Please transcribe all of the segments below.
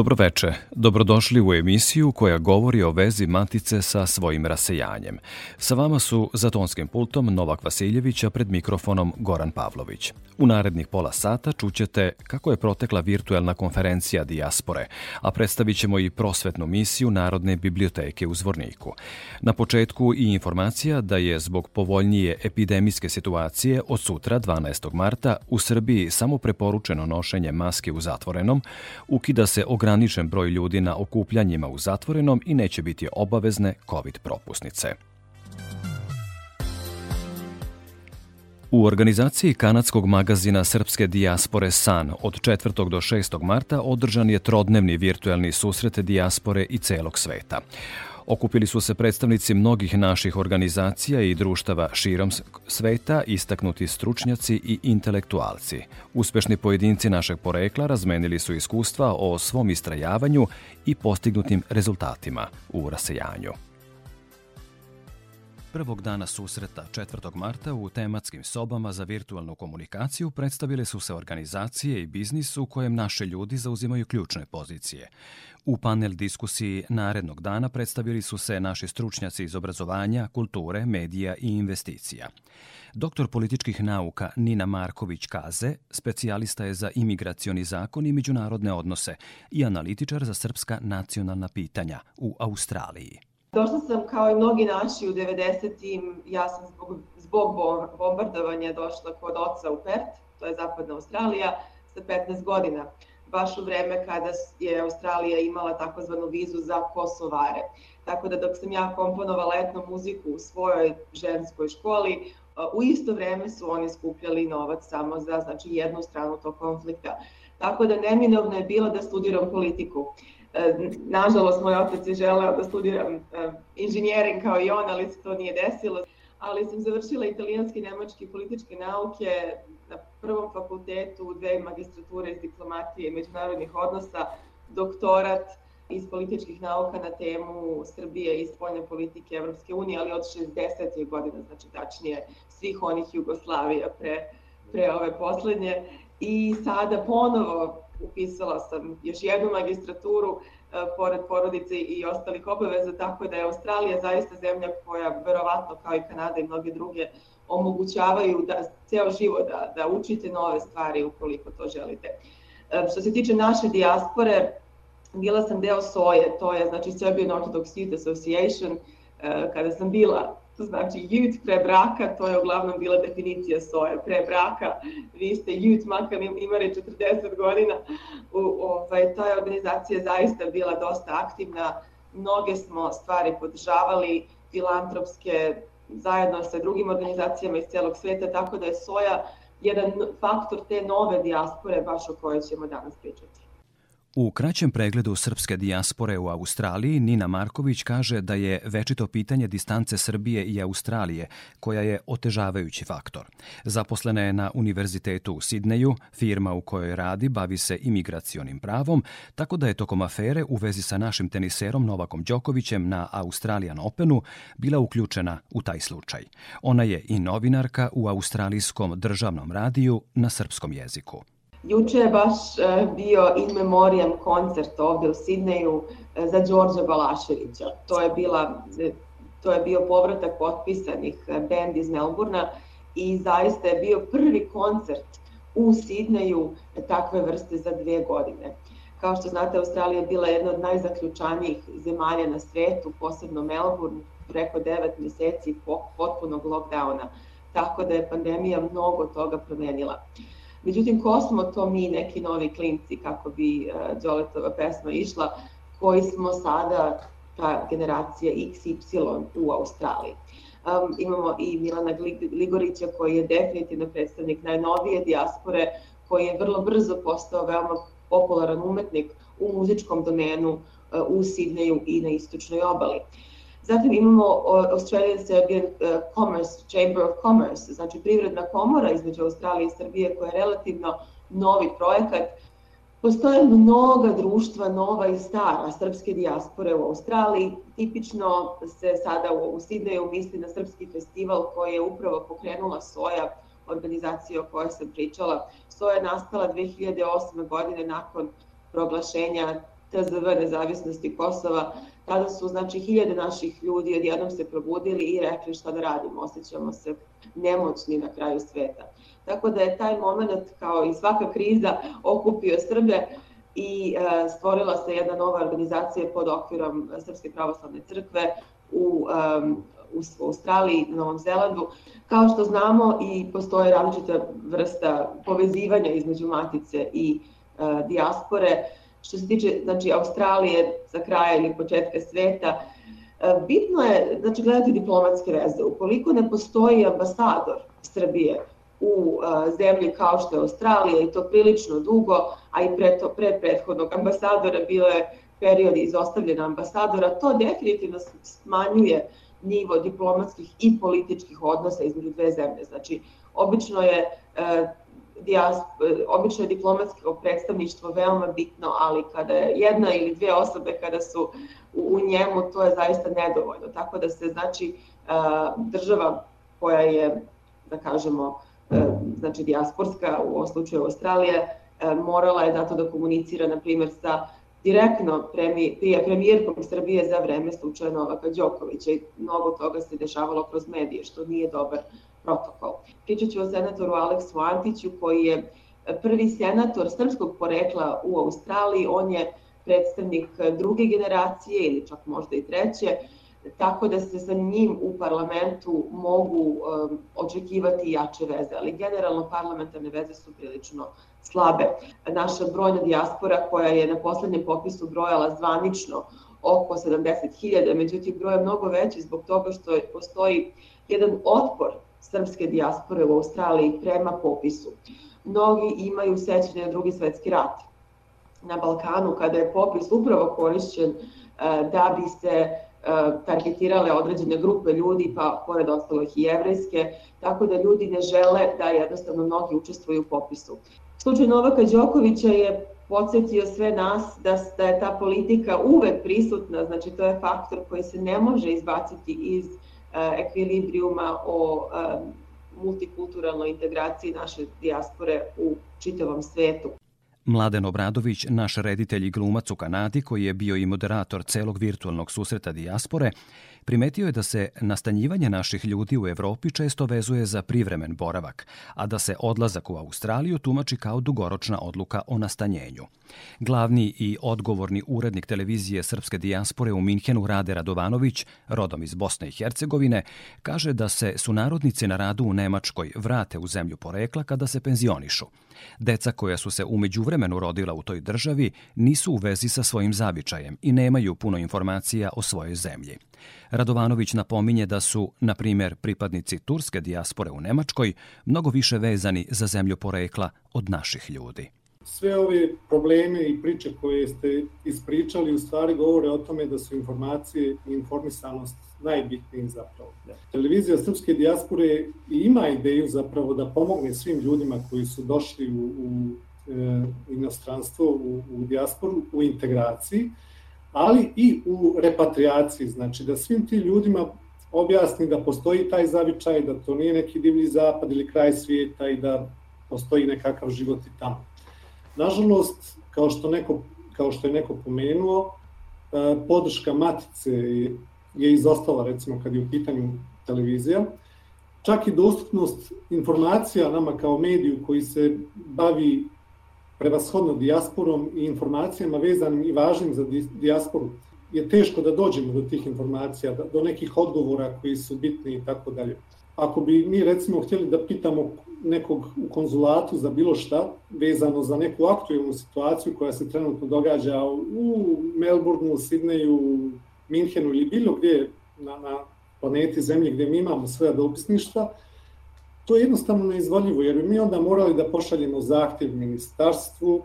Dobroveče, dobrodošli u emisiju koja govori o vezi matice sa svojim rasejanjem. Sa vama su za tonskim pultom Novak Vasiljevića pred mikrofonom Goran Pavlović. U narednih pola sata čućete kako je protekla virtuelna konferencija Dijaspore, a predstavit ćemo i prosvetnu misiju Narodne biblioteke u Zvorniku. Na početku i informacija da je zbog povoljnije epidemijske situacije od sutra 12. marta u Srbiji samo preporučeno nošenje maske u zatvorenom, ukida se ograničen broj ljudi na okupljanjima u zatvorenom i neće biti obavezne COVID propusnice. U organizaciji kanadskog magazina Srpske dijaspore San od 4. do 6. marta održan je trodnevni virtuelni susret dijaspore i celog sveta. Okupili su se predstavnici mnogih naših organizacija i društava širom sveta, istaknuti stručnjaci i intelektualci. Uspešni pojedinci našeg porekla razmenili su iskustva o svom istrajavanju i postignutim rezultatima u rasejanju. Prvog dana susreta 4. marta u tematskim sobama za virtualnu komunikaciju predstavile su se organizacije i biznis u kojem naše ljudi zauzimaju ključne pozicije. U panel diskusiji narednog dana predstavili su se naši stručnjaci iz obrazovanja, kulture, medija i investicija. Doktor političkih nauka Nina Marković Kaze, specijalista je za imigracioni zakon i međunarodne odnose i analitičar za srpska nacionalna pitanja u Australiji. Došla sam kao i mnogi naši u 90-im, ja sam zbog, zbog bombardovanja došla kod oca u Perth, to je zapadna Australija, sa 15 godina baš u vreme kada je Australija imala takozvanu vizu za Kosovare. Tako da dok sam ja komponovala etno muziku u svojoj ženskoj školi, u isto vreme su oni skupljali novac samo za znači, jednu stranu tog konflikta. Tako da neminovno je bilo da studiram politiku. E, nažalost, moj otac je želeo da studiram e, inženjering kao i on, ali se to nije desilo. Ali sam završila italijanske i nemačke političke nauke, na prvom fakultetu dve magistrature iz diplomatije i međunarodnih odnosa, doktorat iz političkih nauka na temu Srbije i spoljne politike Evropske unije, ali od 60. godina, znači tačnije svih onih Jugoslavija pre, pre ove poslednje. I sada ponovo upisala sam još jednu magistraturu e, pored porodice i ostalih obaveza, tako da je Australija zaista zemlja koja verovatno kao i Kanada i mnoge druge omogućavaju da ceo život da, da učite nove stvari ukoliko to želite. E, što se tiče naše dijaspore, bila sam deo SOje, to je znači Serbian Orthodox Youth Association, e, kada sam bila znači youth pre braka, to je uglavnom bila definicija SOje, pre braka, vi ste youth makar imali 40 godina, u, ovaj, ta je organizacija zaista bila dosta aktivna, mnoge smo stvari podržavali, filantropske, zajedno sa drugim organizacijama iz celog sveta, tako da je soja jedan faktor te nove dijaspore baš o kojoj ćemo danas pričati. U kraćem pregledu srpske dijaspore u Australiji Nina Marković kaže da je večito pitanje distance Srbije i Australije, koja je otežavajući faktor. Zaposlena je na Univerzitetu u Sidneju, firma u kojoj radi bavi se imigracionim pravom, tako da je tokom afere u vezi sa našim teniserom Novakom Đokovićem na Australian Openu bila uključena u taj slučaj. Ona je i novinarka u australijskom državnom radiju na srpskom jeziku. Juče je baš e, bio in memoriam koncert ovde u Sidneju e, za Đorđa Balaševića. To je, bila, e, to je bio povratak potpisanih bend iz Melburna i zaista je bio prvi koncert u Sidneju takve vrste za dve godine. Kao što znate, Australija je bila jedna od najzaključanijih zemalja na svetu, posebno Melbourne, preko 9 meseci potpunog lockdowna, tako da je pandemija mnogo toga promenila. Međutim, ko smo to mi, neki novi klinci, kako bi uh, Đoletova pesma išla, koji smo sada ta generacija XY u Australiji. Um, imamo i Milana Ligorića koji je definitivno predstavnik najnovije dijaspore, koji je vrlo brzo postao veoma popularan umetnik u muzičkom domenu uh, u Sidneju i na istočnoj obali. Zatim imamo Australian Serbian uh, Commerce, Chamber of Commerce, znači privredna komora između Australije i Srbije koja je relativno novi projekat. Postoje mnoga društva, nova i stara, srpske dijaspore u Australiji. Tipično se sada u Sidneju misli na srpski festival koji je upravo pokrenula Soja, organizacija o kojoj sam pričala. Soja je nastala 2008. godine nakon proglašenja TZV nezavisnosti Kosova, tada su znači hiljade naših ljudi odjednom se probudili i rekli šta da radimo, osjećamo se nemoćni na kraju sveta. Tako da je taj moment kao i svaka kriza okupio Srbe i e, stvorila se jedna nova organizacija pod okvirom Srpske pravoslavne crkve u, um, u Australiji, na Novom Zelandu. Kao što znamo i postoje različita vrsta povezivanja između matice i uh, dijaspore. Što se tiče znači, Australije za kraja ili početka sveta, e, bitno je znači, gledati diplomatske veze. Ukoliko ne postoji ambasador Srbije u e, zemlji kao što je Australija i to prilično dugo, a i pre, to, pre prethodnog ambasadora bilo je period izostavljena ambasadora, to definitivno smanjuje nivo diplomatskih i političkih odnosa između dve zemlje. Znači, obično je e, obično je diplomatsko predstavništvo veoma bitno, ali kada je jedna ili dve osobe kada su u, u njemu, to je zaista nedovoljno. Tako da se, znači, država koja je, da kažemo, znači dijasporska, u ovom slučaju Australije, morala je zato da komunicira, na primjer, sa direktno premi, premijerkom Srbije za vreme slučaja Novaka Đokovića i mnogo toga se dešavalo kroz medije, što nije dobar protokol. Pričat ću o senatoru Aleksu Antiću koji je prvi senator srpskog porekla u Australiji, on je predstavnik druge generacije ili čak možda i treće, tako da se sa njim u parlamentu mogu um, očekivati jače veze, ali generalno parlamentarne veze su prilično slabe. Naša brojna dijaspora koja je na poslednjem popisu brojala zvanično oko 70.000, međutim broj je mnogo veći zbog toga što postoji jedan otpor srpske dijaspore u Australiji prema popisu. Mnogi imaju sećanje na drugi svetski rat na Balkanu kada je popis upravo korišćen e, da bi se e, targetirale određene grupe ljudi, pa pored ostalih i jevrejske, tako da ljudi ne žele da jednostavno mnogi učestvuju u popisu. Slučaj Novaka Đokovića je podsjetio sve nas da, da je ta politika uvek prisutna, znači to je faktor koji se ne može izbaciti iz Eh, ekvilibrijuma o eh, multikulturalnoj integraciji naše dijaspore u čitavom svetu. Mladen Obradović, naš reditelj i glumac u Kanadi, koji je bio i moderator celog virtualnog susreta dijaspore, primetio je da se nastanjivanje naših ljudi u Evropi često vezuje za privremen boravak, a da se odlazak u Australiju tumači kao dugoročna odluka o nastanjenju. Glavni i odgovorni urednik televizije Srpske dijaspore u Minhenu Rade Radovanović, rodom iz Bosne i Hercegovine, kaže da se sunarodnici na radu u Nemačkoj vrate u zemlju porekla kada se penzionišu. Deca koja su se umeđu vremenu rodila u toj državi nisu u vezi sa svojim zavičajem i nemaju puno informacija o svojoj zemlji. Radovanović napominje da su, na primjer, pripadnici turske dijaspore u Nemačkoj mnogo više vezani za zemlju porekla od naših ljudi. Sve ove probleme i priče koje ste ispričali u stvari govore o tome da su informacije i informisanost najbitniji zapravo. Televizija Srpske dijaspore ima ideju zapravo da pomogne svim ljudima koji su došli u, u e, inostranstvo, u, u dijasporu, u integraciji, ali i u repatriaciji, znači da svim tim ljudima objasni da postoji taj zavičaj, da to nije neki divlji zapad ili kraj svijeta i da postoji nekakav život i tamo. Nažalost, kao što, neko, kao što je neko pomenuo, e, podrška matice je izostala recimo kad je u pitanju televizija. Čak i dostupnost informacija nama kao mediju koji se bavi prevashodno dijasporom i informacijama vezanim i važnim za dijasporu, je teško da dođemo do tih informacija, do nekih odgovora koji su bitni i tako dalje. ako bi mi recimo htjeli da pitamo nekog u konzulatu za bilo šta, vezano za neku aktualnu situaciju koja se trenutno događa u Melbourneu, Sidneju, Minhenu ili bilo gdje na, na planeti Zemlje gdje mi imamo sve dopisništva, to je jednostavno neizvodljivo, jer bi mi onda morali da pošaljemo zahtjev ministarstvu,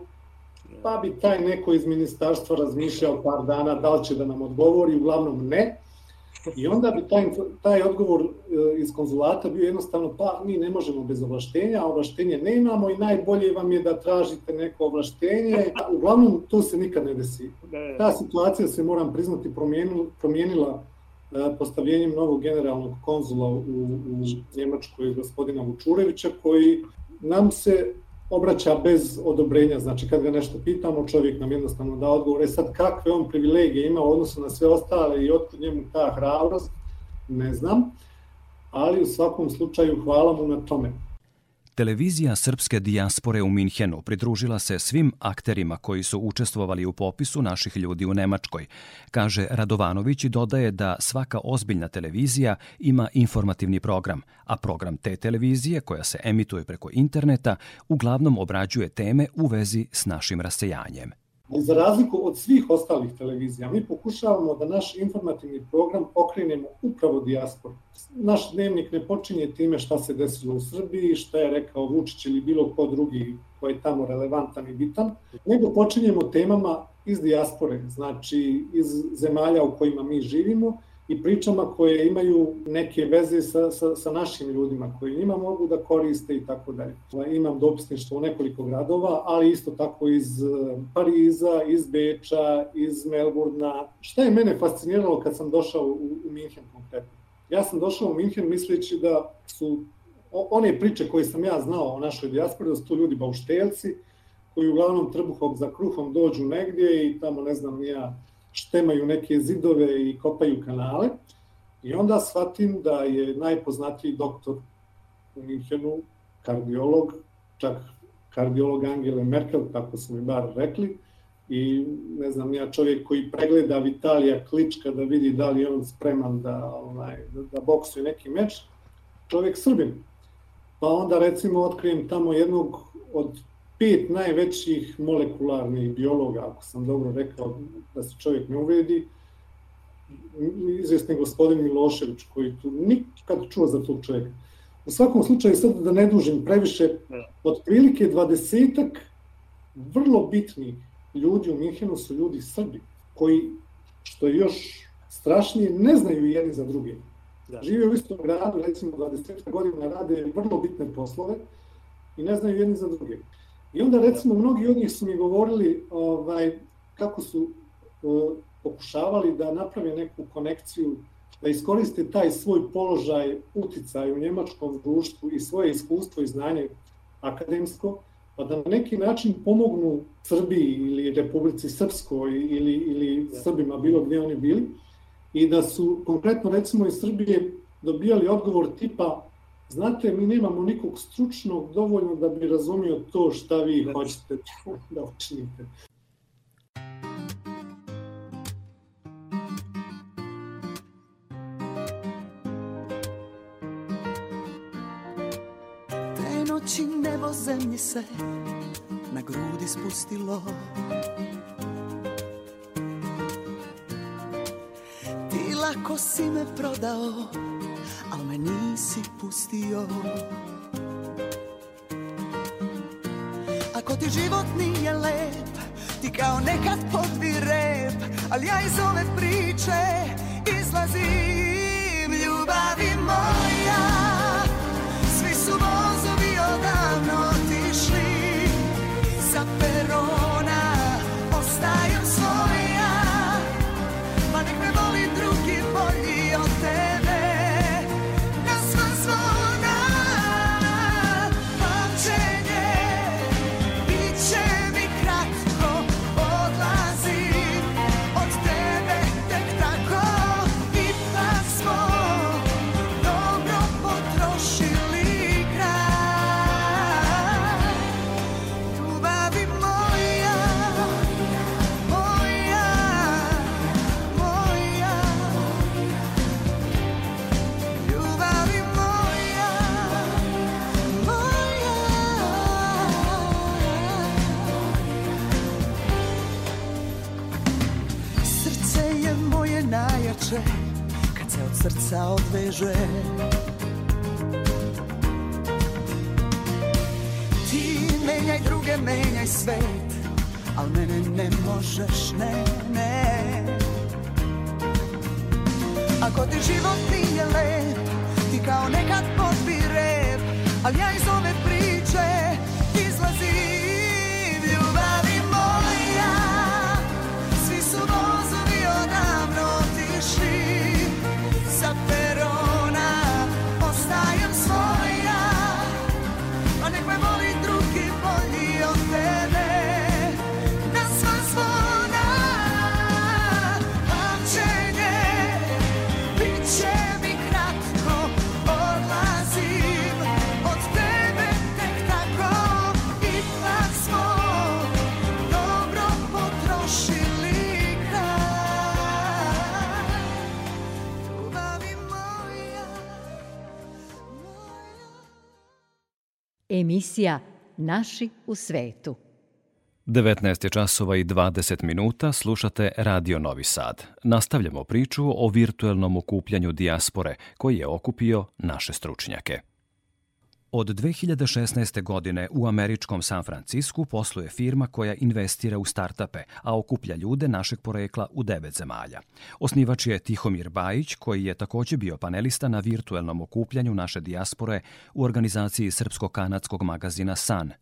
pa bi taj neko iz ministarstva razmišljao par dana da li će da nam odgovori, uglavnom ne, I onda bi taj, taj odgovor e, iz konzulata bio jednostavno, pa mi ne možemo bez ovlaštenja, a ovlaštenje ne imamo i najbolje vam je da tražite neko ovlaštenje. Uglavnom, to se nikad ne desi. Ta situacija se, moram priznati, promijenila, postavljenjem novog generalnog konzula u, u Njemačkoj gospodina Vučurevića, koji nam se obraća bez odobrenja, znači kad ga nešto pitamo, čovjek nam jednostavno da odgovor. E sad, kakve on privilegije ima u odnosu na sve ostale i otkud njemu ta hrabrost, ne znam, ali u svakom slučaju hvala mu na tome. Televizija srpske dijaspore u Minhenu pridružila se svim akterima koji su učestvovali u popisu naših ljudi u Nemačkoj, kaže Radovanović i dodaje da svaka ozbiljna televizija ima informativni program, a program te televizije, koja se emituje preko interneta, uglavnom obrađuje teme u vezi s našim rasejanjem. Za razliku od svih ostalih televizija, mi pokušavamo da naš informativni program okrenemo upravo dijasporu. Naš dnevnik ne počinje time šta se desilo u Srbiji, šta je rekao Vučić ili bilo ko drugi koji je tamo relevantan i bitan, nego počinjemo temama iz dijaspore, znači iz zemalja u kojima mi živimo i pričama koje imaju neke veze sa, sa, sa našim ljudima koji njima mogu da koriste i tako dalje. Imam dopisništvo u nekoliko gradova, ali isto tako iz e, Pariza, iz Beča, iz Melburna. Šta je mene fasciniralo kad sam došao u, u Minhen konkretno? Ja sam došao u Minhen misleći da su one priče koje sam ja znao o našoj dijaspori, da su to ljudi bauštelci, koji uglavnom trbuhom za kruhom dođu negdje i tamo ne znam ja štemaju neke zidove i kopaju kanale. I onda shvatim da je najpoznatiji doktor u Minhenu, kardiolog, čak kardiolog Angele Merkel, tako su mi bar rekli, i ne znam, ja čovjek koji pregleda Vitalija Klička da vidi da li je on spreman da, ovaj, da, da boksuje neki meč, čovjek Srbin. Pa onda recimo otkrijem tamo jednog od pet najvećih molekularnih biologa, ako sam dobro rekao da se čovjek ne uvredi, izvjesni gospodin Milošević, koji tu nikad čuo za tog čovjeka. U svakom slučaju, sad da ne dužim previše, otprilike dvadesetak vrlo bitnih ljudi u Minhenu su ljudi Srbi, koji, što je još strašnije, ne znaju jedni za druge. Da. Žive u istom gradu, recimo 20 godina rade vrlo bitne poslove i ne znaju jedni za druge. I onda recimo mnogi od njih su mi govorili ovaj, kako su uh, pokušavali da naprave neku konekciju, da iskoriste taj svoj položaj, uticaj u njemačkom društvu i svoje iskustvo i znanje akademsko, pa da na neki način pomognu Srbiji ili Republici Srpskoj ili, ili Srbima bilo gdje oni bili. I da su konkretno recimo iz Srbije dobijali odgovor tipa Znate, mi nemamo nikog stručnog dovoljno da bi razumio to šta vi hoćete da učinite. Te noći nebo zemlji se na grudi spustilo. Ti lako si me prodao me nisi pustio. Ako ti život nije lep, ti kao nekad podvi rep Al ja iz ove priče izlazim. Ljubavi moja Svi su vozovi plače kad se od srca odveže. Ti menjaj druge, menjaj svet Al mene ne možeš, ne, ne. Ako ti život nije lep Ti kao nekad podbi rep Al ja iz ove priče Izlazim Emisija Naši u svetu. 19 je časova i 20 minuta, slušate Radio Novi Sad. Nastavljamo priču o virtuelnom okupljanju dijaspore koji je okupio naše stručnjake. Od 2016. godine u američkom San Francisku posluje firma koja investira u startape, a okuplja ljude našeg porekla u devet zemalja. Osnivač je Tihomir Bajić, koji je takođe bio panelista na virtuelnom okupljanju naše dijaspore u organizaciji srpsko-kanadskog magazina San.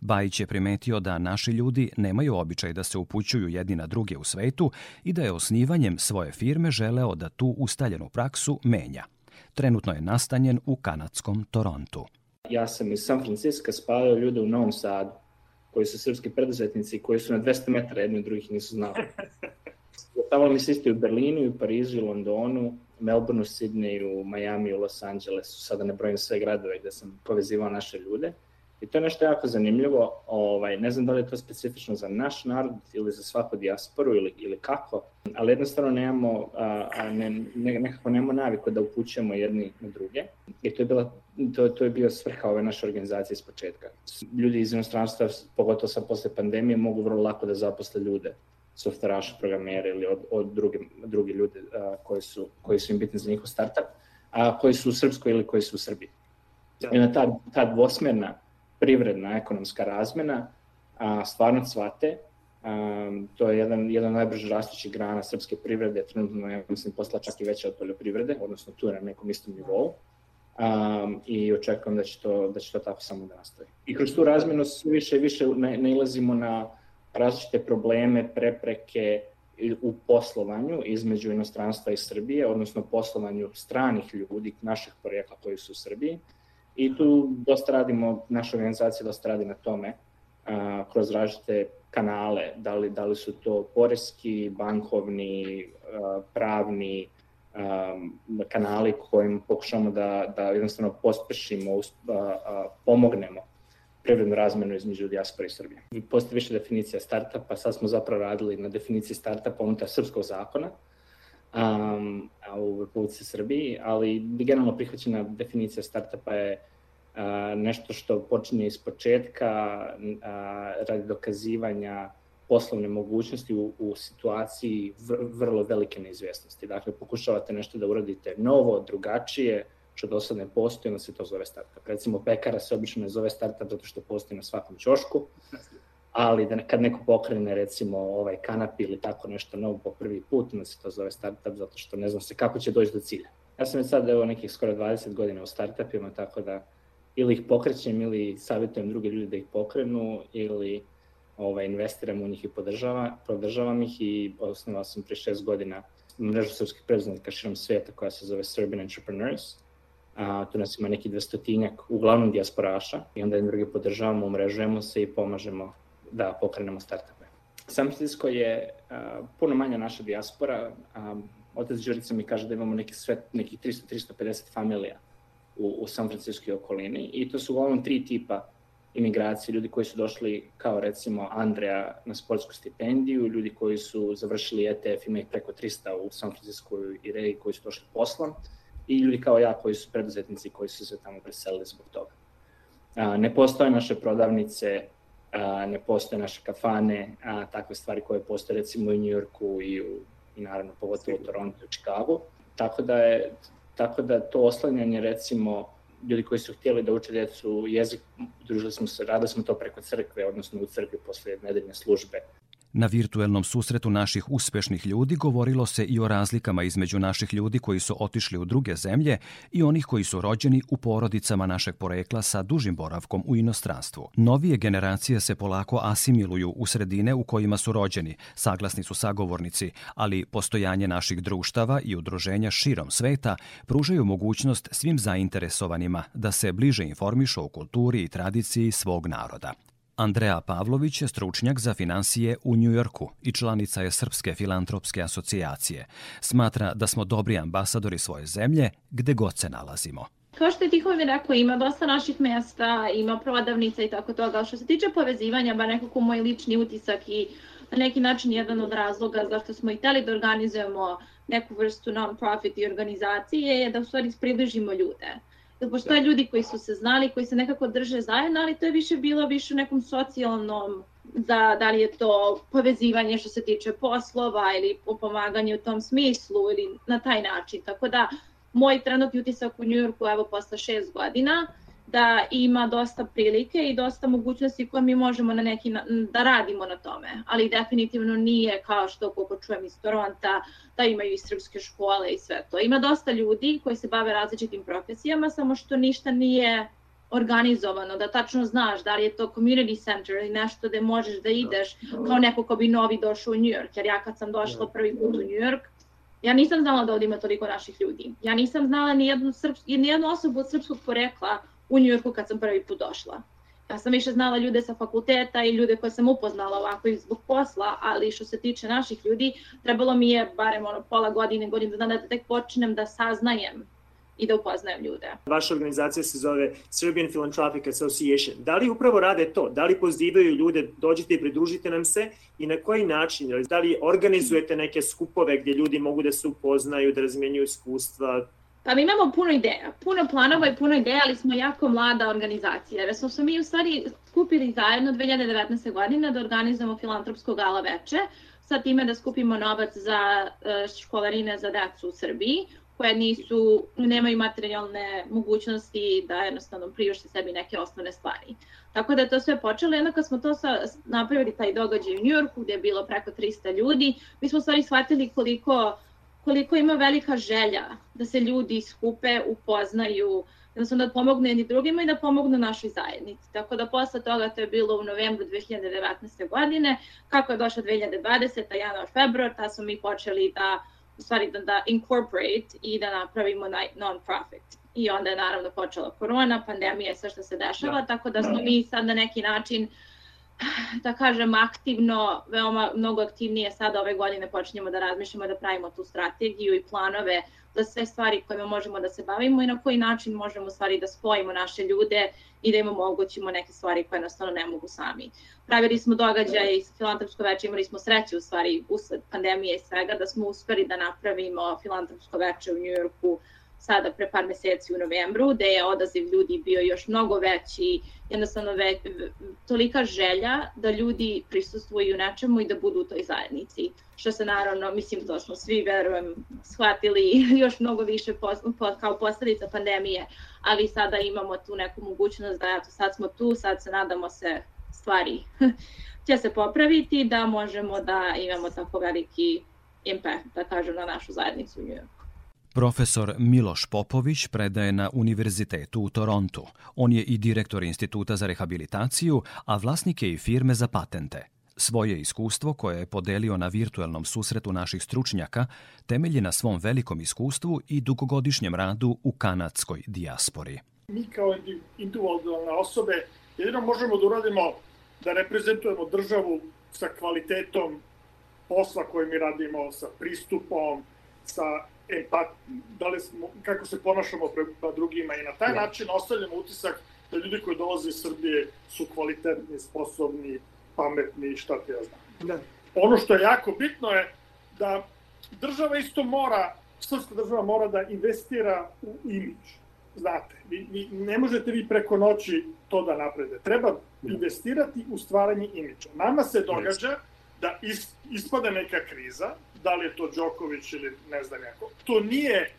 Bajić je primetio da naši ljudi nemaju običaj da se upućuju jedni na druge u svetu i da je osnivanjem svoje firme želeo da tu ustaljenu praksu menja. Trenutno je nastanjen u kanadskom Torontu. Ja sam iz San Francisco spavao ljude u Novom Sadu, koji su srpski preduzetnici, koji su na 200 metara jedni od drugih nisu znali. Tamo mi se isto u Berlinu, u Parizu, u Londonu, Melbourneu, Sidneju, Miami, u Los Angelesu, sada ne brojim sve gradove gde sam povezivao naše ljude. I to je nešto jako zanimljivo, ovaj, ne znam da li je to specifično za naš narod ili za svaku dijasporu ili, ili kako, ali jednostavno nemamo, a, a ne, ne, nekako nemamo naviku da upućujemo jedni na druge. I to je, bila, to, to je bio svrha ove naše organizacije iz početka. Ljudi iz inostranstva, pogotovo sad posle pandemije, mogu vrlo lako da zaposle ljude softveraše, programere ili od, od druge, drugi ljudi a, koji, su, koji su im bitni za njihov startup, a koji su u Srpskoj ili koji su u Srbiji. I na ta, ta dvosmerna privredna ekonomska razmena a, stvarno cvate. A, to je jedan, jedan najbrže rastući grana srpske privrede, trenutno ja mislim posla čak i veća od poljoprivrede, odnosno tu je na nekom istom nivou. Um, i očekujem da će, to, da će to tako samo da nastavi. I kroz tu razmenu sve više i više nailazimo na različite probleme, prepreke u poslovanju između inostranstva i Srbije, odnosno poslovanju stranih ljudi, naših porekla koji su u Srbiji, I tu dosta radimo, naša organizacija dosta radi na tome, a, kroz različite kanale, da li, da li su to poreski, bankovni, a, pravni, a, kanali kojim pokušamo da, da jednostavno pospešimo, a, a, pomognemo privrednu razmenu između dijaspora i Srbije. Postoji više definicija startupa, sad smo zapravo radili na definiciji startupa unutar srpskog zakona, um, u Republici Srbiji, ali generalno prihvaćena definicija startupa je a, nešto što počinje iz početka a, radi dokazivanja poslovne mogućnosti u, u situaciji vr, vrlo velike neizvjesnosti. Dakle, pokušavate nešto da uradite novo, drugačije, što do sad ne postoji, onda se to zove startup. Recimo, pekara se obično ne zove startup zato što postoji na svakom ćošku, ali da kad neko pokrene recimo ovaj kanap ili tako nešto novo po prvi put, onda se to zove startup zato što ne znam se kako će doći do cilja. Ja sam već sad evo nekih skoro 20 godina u startupima, tako da ili ih pokrećem ili savjetujem druge ljude da ih pokrenu ili ovaj, investiram u njih i podržava, podržavam ih i osnovao sam pre šest godina mrežu srpskih preduzetnika širom sveta koja se zove Serbian Entrepreneurs. A, tu nas ima neki dvestotinjak, uglavnom dijasporaša, i onda jedni drugi podržavamo, umrežujemo se i pomažemo da pokrenemo startupe. San Francisco je a, puno manja naša dijaspora. A, otac Đurica mi kaže da imamo neki svet, nekih 300-350 familija u, u San Francisco i okolini i to su uglavnom tri tipa imigracije, ljudi koji su došli kao recimo Andreja na sportsku stipendiju, ljudi koji su završili ETF, ima ih preko 300 u San Francisco i regiji koji su došli poslom i ljudi kao ja koji su preduzetnici koji su se tamo preselili zbog toga. A, ne postoje naše prodavnice, a, ne postoje naše kafane, a, takve stvari koje postoje recimo u Njujorku i u i naravno pogotovo Toronto i Chicago. Tako da je tako da to oslanjanje recimo ljudi koji su htjeli da uče djecu jezik, družili smo se, rada smo to preko crkve, odnosno u crkvi posle nedeljne službe. Na virtuelnom susretu naših uspešnih ljudi govorilo se i o razlikama između naših ljudi koji su otišli u druge zemlje i onih koji su rođeni u porodicama našeg porekla sa dužim boravkom u inostranstvu. Novije generacije se polako asimiluju u sredine u kojima su rođeni, saglasni su sagovornici, ali postojanje naših društava i udruženja širom sveta pružaju mogućnost svim zainteresovanima da se bliže informišu o kulturi i tradiciji svog naroda. Andrea Pavlović je stručnjak za financije u Njujorku i članica je Srpske filantropske asocijacije. Smatra da smo dobri ambasadori svoje zemlje gde god se nalazimo. Kao što je Tihovi rekao, ima dosta naših mesta, ima prodavnica i tako toga, što se tiče povezivanja, ba nekako moj lični utisak i na neki način jedan od razloga zašto smo i teli da organizujemo neku vrstu non-profit i organizacije je da u stvari približimo ljude da postoje ljudi koji su se znali, koji se nekako drže zajedno, ali to je više bilo više u nekom socijalnom, da, da li je to povezivanje što se tiče poslova ili pomaganje u tom smislu ili na taj način. Tako da, moj trenutni utisak u Njujorku, evo posle šest godina, da ima dosta prilike i dosta mogućnosti koje mi možemo na neki da radimo na tome, ali definitivno nije kao što koliko čujem iz Toronta da imaju i srpske škole i sve to. Ima dosta ljudi koji se bave različitim profesijama, samo što ništa nije organizovano, da tačno znaš da li je to community center ili nešto gde možeš da ideš kao neko ko bi novi došao u New York, jer ja kad sam došla prvi put u New York, ja nisam znala da ovdje ima toliko naših ljudi. Ja nisam znala ni jednu, srps, ni jednu osobu od srpskog porekla u Njujorku kad sam prvi put došla. Ja sam više znala ljude sa fakulteta i ljude koje sam upoznala ovako i zbog posla, ali što se tiče naših ljudi, trebalo mi je barem ono pola godine, godinu dana da tek počnem da saznajem i da upoznajem ljude. Vaša organizacija se zove Serbian Philanthropic Association. Da li upravo rade to? Da li pozivaju ljude, dođite i pridružite nam se i na koji način? Da li organizujete neke skupove gdje ljudi mogu da se upoznaju, da razmenjuju iskustva? Pa mi imamo puno ideja, puno planova i puno ideja, ali smo jako mlada organizacija. Jer smo se mi u stvari skupili zajedno 2019. godine da organizujemo filantropsko gala veče, sa time da skupimo novac za e, školarine za decu u Srbiji, koje nisu, nemaju materijalne mogućnosti da jednostavno priušte sebi neke osnovne stvari. Tako da je to sve počelo, jednako smo to sa, napravili taj događaj u Njujorku gdje je bilo preko 300 ljudi, mi smo stvari shvatili koliko koliko ima velika želja da se ljudi skupe, upoznaju, da pomognu jedni drugima i da pomognu našoj zajednici. Tako da posle toga to je bilo u novembru 2019. godine, kako je došla 2020. januar, februar, ta smo mi počeli da u stvari da, da incorporate i da napravimo non-profit. I onda je naravno počela korona, pandemija i sve što se dešava, da. tako da smo mi sad na neki način uh, da kažem, aktivno, veoma mnogo aktivnije sada ove godine počinjemo da razmišljamo da pravimo tu strategiju i planove za sve stvari kojima možemo da se bavimo i na koji način možemo stvari da spojimo naše ljude i da im omogućimo neke stvari koje jednostavno ne mogu sami. Pravili smo događaje i filantropsko veče, imali smo sreće u stvari usled pandemije i svega da smo uspeli da napravimo filantropsko veče u Njujorku sada pre par meseci u novembru, gde je odaziv ljudi bio još mnogo veći, jednostavno ve, tolika želja da ljudi prisustvuju nečemu i da budu u toj zajednici. Što se naravno, mislim, to smo svi, verujem, shvatili još mnogo više pos, po, kao posledica pandemije, ali sada imamo tu neku mogućnost da eto, sad smo tu, sad se nadamo se stvari će se popraviti, da možemo da imamo tako veliki impact, da kažem, na našu zajednicu u New Yorku. Profesor Miloš Popović predaje na Univerzitetu u Torontu. On je i direktor Instituta za rehabilitaciju, a vlasnik je i firme za patente. Svoje iskustvo koje je podelio na virtuelnom susretu naših stručnjaka temelji na svom velikom iskustvu i dugogodišnjem radu u kanadskoj dijaspori. Mi kao individualne osobe jedino možemo da uradimo da reprezentujemo državu sa kvalitetom posla koje mi radimo, sa pristupom, sa empat, da li smo, kako se ponašamo prema drugima i na taj ja. način ostavljamo utisak da ljudi koji dolaze iz Srbije su kvalitetni, sposobni, pametni, šta ti ja znam. Da. Ono što je jako bitno je da država isto mora, srpska država mora da investira u imidž. Znate, vi, vi, ne možete vi preko noći to da naprede. Treba investirati u stvaranje imidža. Nama se događa da is, ispade neka kriza, da li je to Đoković ili ne znam jako, to nije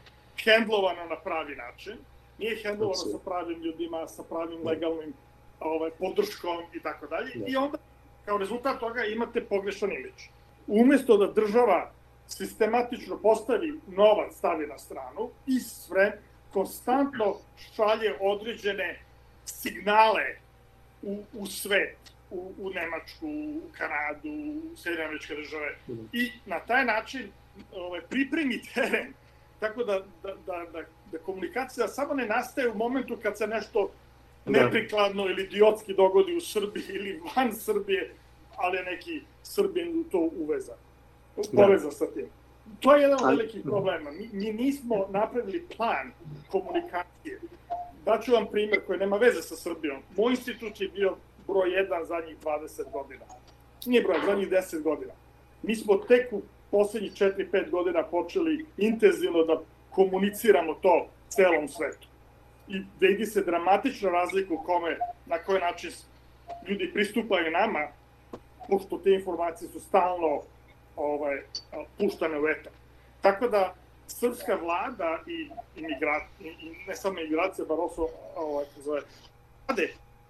hendlovano na pravi način, nije hendlovano sa pravim ljudima, sa pravim legalnim ovaj, podrškom i tako dalje. I onda, kao rezultat toga, imate pogrešan imidž. Umesto da država sistematično postavi novac, stavi na stranu i sve konstantno šalje određene signale u, u svet, u, u Nemačku, u Kanadu, u Sjedinjene američke države i na taj način ovaj, pripremi teren tako da, da, da, da, da komunikacija samo ne nastaje u momentu kad se nešto neprikladno ili idiotski dogodi u Srbiji ili van Srbije, ali neki Srbin u to uvezan, povezan sa tim. To je jedan od velikih problema. Mi, mi nismo napravili plan komunikacije. Daću vam primjer koji nema veze sa Srbijom. Moj institut je bio broj 1 zadnjih 20 godina. Nije broj, zadnjih 10 godina. Mi smo tek u poslednjih 4-5 godina počeli intenzivno da komuniciramo to celom svetu. I vidi se dramatična razlika u kome, na koji način ljudi pristupaju nama, pošto te informacije su stalno ovaj, puštane u etar. Tako da, srpska vlada i, imigrat, i, i ne samo imigracija, bar also ovaj, zove,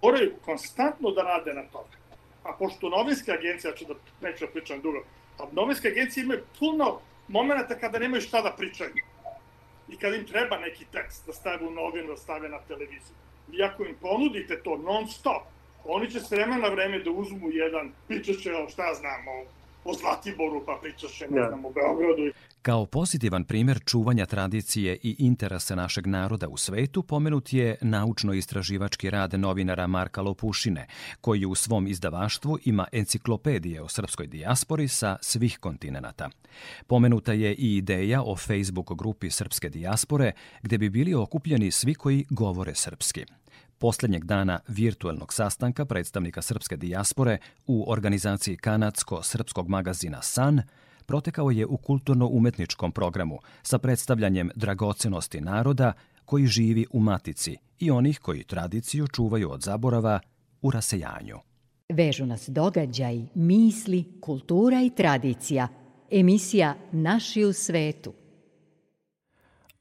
moraju konstantno da rade na tome. A pošto novinske agencije, ja ću da neću da pričam dugo, a novinske agencije imaju puno momenta kada nemaju šta da pričaju. I kada im treba neki tekst da stave u novinu, da stave na televiziju. Vi ako im ponudite to non stop, oni će s vremena na vreme da uzmu jedan, pričat će o šta ja znam, o, o Zlatiboru, pa pričat će, ne znam, o Beogradu. Kao pozitivan primer čuvanja tradicije i interesa našeg naroda u svetu pomenut je naučno-istraživački rad novinara Marka Lopušine, koji u svom izdavaštvu ima enciklopedije o srpskoj dijaspori sa svih kontinenta. Pomenuta je i ideja o Facebook grupi Srpske dijaspore, gde bi bili okupljeni svi koji govore srpski poslednjeg dana virtuelnog sastanka predstavnika srpske dijaspore u organizaciji kanadsko-srpskog magazina San – protekao je u kulturno-umetničkom programu sa predstavljanjem dragocenosti naroda koji živi u matici i onih koji tradiciju čuvaju od zaborava u rasejanju. Vežu nas događaj, misli, kultura i tradicija. Emisija Naši u svetu –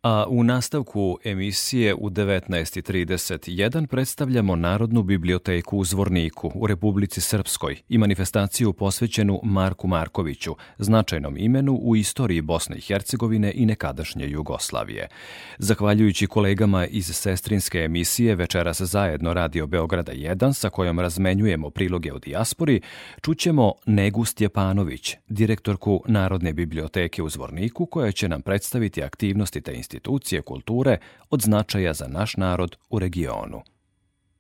A u nastavku emisije u 19.31 predstavljamo Narodnu biblioteku u Zvorniku u Republici Srpskoj i manifestaciju posvećenu Marku Markoviću, značajnom imenu u istoriji Bosne i Hercegovine i nekadašnje Jugoslavije. Zahvaljujući kolegama iz sestrinske emisije Večeras zajedno Radio Beograda 1 sa kojom razmenjujemo priloge o dijaspori, čućemo Negu Stjepanović, direktorku Narodne biblioteke u Zvorniku koja će nam predstaviti aktivnosti te institucije institucije kulture od značaja za naš narod u regionu.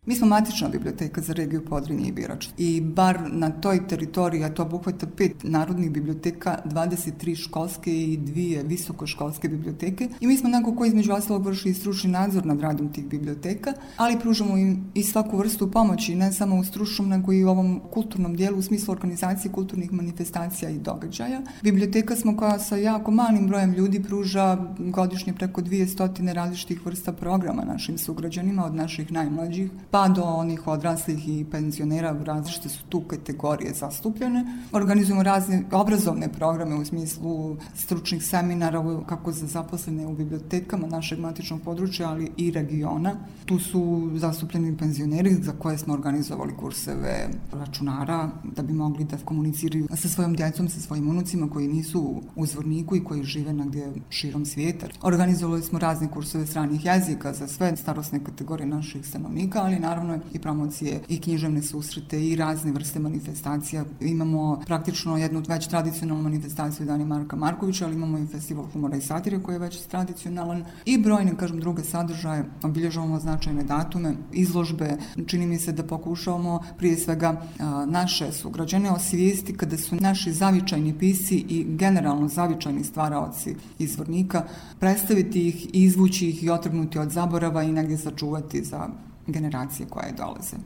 Mi smo matična biblioteka za regiju Podrinje i Birač. I bar na toj teritoriji, a to obuhvata pet narodnih biblioteka, 23 školske i dvije visokoškolske biblioteke. I mi smo neko koji između ostalog vrši i stručni nadzor nad radom tih biblioteka, ali pružamo im i svaku vrstu pomoći, ne samo u stručnom, nego i u ovom kulturnom dijelu u smislu organizacije kulturnih manifestacija i događaja. Biblioteka smo koja sa jako malim brojem ljudi pruža godišnje preko 200 različitih vrsta programa našim sugrađanima, od naših najmlađih pa do onih odraslih i penzionera, različite su tu kategorije zastupljene. Organizujemo razne obrazovne programe u smislu stručnih seminara kako za zaposlene u bibliotekama našeg matičnog područja, ali i regiona. Tu su zastupljeni penzioneri za koje smo organizovali kurseve računara da bi mogli da komuniciraju sa svojom djecom, sa svojim unucima koji nisu u zvorniku i koji žive negdje širom svijeta. Organizovali smo razne kurseve stranih jezika za sve starosne kategorije naših stanovnika, ali naravno i promocije i književne susrete i razne vrste manifestacija. Imamo praktično jednu već tradicionalnu manifestaciju Dani Marka Markovića, ali imamo i festival humora i satire koji je već tradicionalan i brojne, kažem, druge sadržaje. Obilježavamo značajne datume, izložbe. Čini mi se da pokušavamo prije svega naše sugrađane osvijesti kada su naši zavičajni pisi i generalno zavičajni stvaraoci izvornika, predstaviti ih, izvući ih i otrgnuti od zaborava i negdje sačuvati za generacije koje dolaze.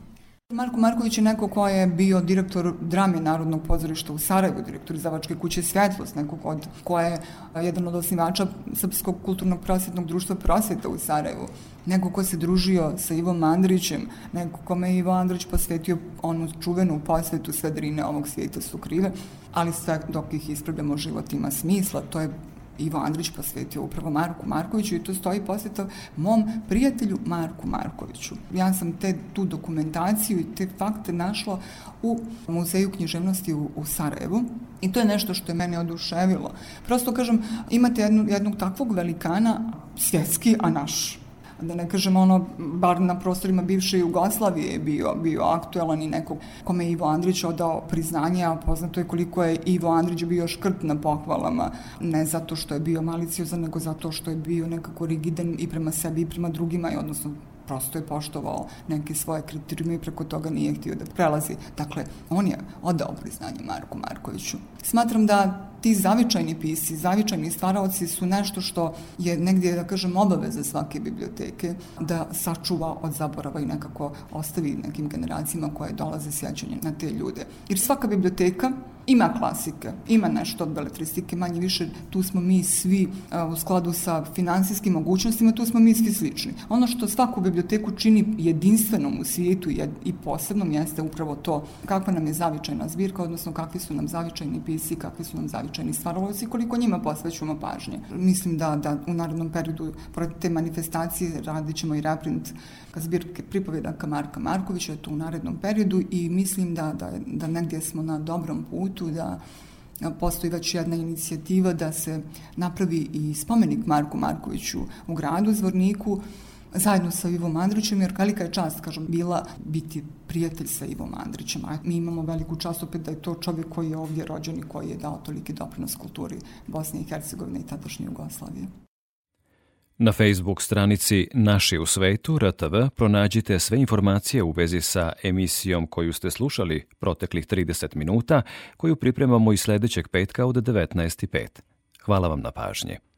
Marko Marković je neko ko je bio direktor drame Narodnog pozorišta u Sarajevu, direktor izdavačke kuće Svjetlost, neko od, ko je jedan od osnivača Srpskog kulturnog prosvetnog društva prosveta u Sarajevu, neko ko se družio sa Ivom Andrićem, neko kome je Ivo Andrić posvetio onu čuvenu posvetu sve drine ovog svijeta su krive, ali sve dok ih ispravljamo život ima smisla, to je Ivo Andrić posvetio upravo Marku Markoviću i tu stoji posveta mom prijatelju Marku Markoviću. Ja sam te, tu dokumentaciju i te fakte našla u Muzeju književnosti u, u Sarajevu i to je nešto što je mene oduševilo. Prosto kažem, imate jednu, jednog takvog velikana, svjetski, a naš da ne kažem ono, bar na prostorima bivše Jugoslavije je bio, bio aktuelan i nekog kome je Ivo Andrić odao priznanje, a poznato je koliko je Ivo Andrić bio škrt na pohvalama, ne zato što je bio maliciozan, nego zato što je bio nekako rigidan i prema sebi i prema drugima, i odnosno prosto je poštovao neke svoje kriterijume i preko toga nije htio da prelazi. Dakle, on je odao priznanje Marku Markoviću. Smatram da ti zavičajni pisi, zavičajni stvaraoci su nešto što je negdje, da kažem, obaveza svake biblioteke da sačuva od zaborava i nekako ostavi nekim generacijama koje dolaze sjećanje na te ljude. Jer svaka biblioteka ima klasike, ima nešto od beletristike, manje više tu smo mi svi u skladu sa finansijskim mogućnostima, tu smo mi svi slični. Ono što svaku biblioteku čini jedinstvenom u svijetu i posebnom jeste upravo to kakva nam je zavičajna zbirka, odnosno kakvi su nam zavičajni pisi, kakvi su nam zavičajni stvaroloci, koliko njima posvećujemo pažnje. Mislim da, da u narodnom periodu, pored te manifestacije, radit ćemo i reprint zbirke pripovjedaka Marka Markovića, to u narednom periodu i mislim da, da, da negdje smo na dobrom putu, da postoji već jedna inicijativa da se napravi i spomenik Marku Markoviću u gradu Zvorniku, zajedno sa Ivom Andrićem, jer velika je čast, kažem, bila biti prijatelj sa Ivom Andrićem. A mi imamo veliku čast opet da je to čovjek koji je ovdje rođen i koji je dao toliki doprinos kulturi Bosne i Hercegovine i tadašnje Jugoslavije. Na Facebook stranici Naši u svetu RTV pronađite sve informacije u vezi sa emisijom koju ste slušali proteklih 30 minuta, koju pripremamo i sljedećeg petka od 19.5. Hvala vam na pažnje.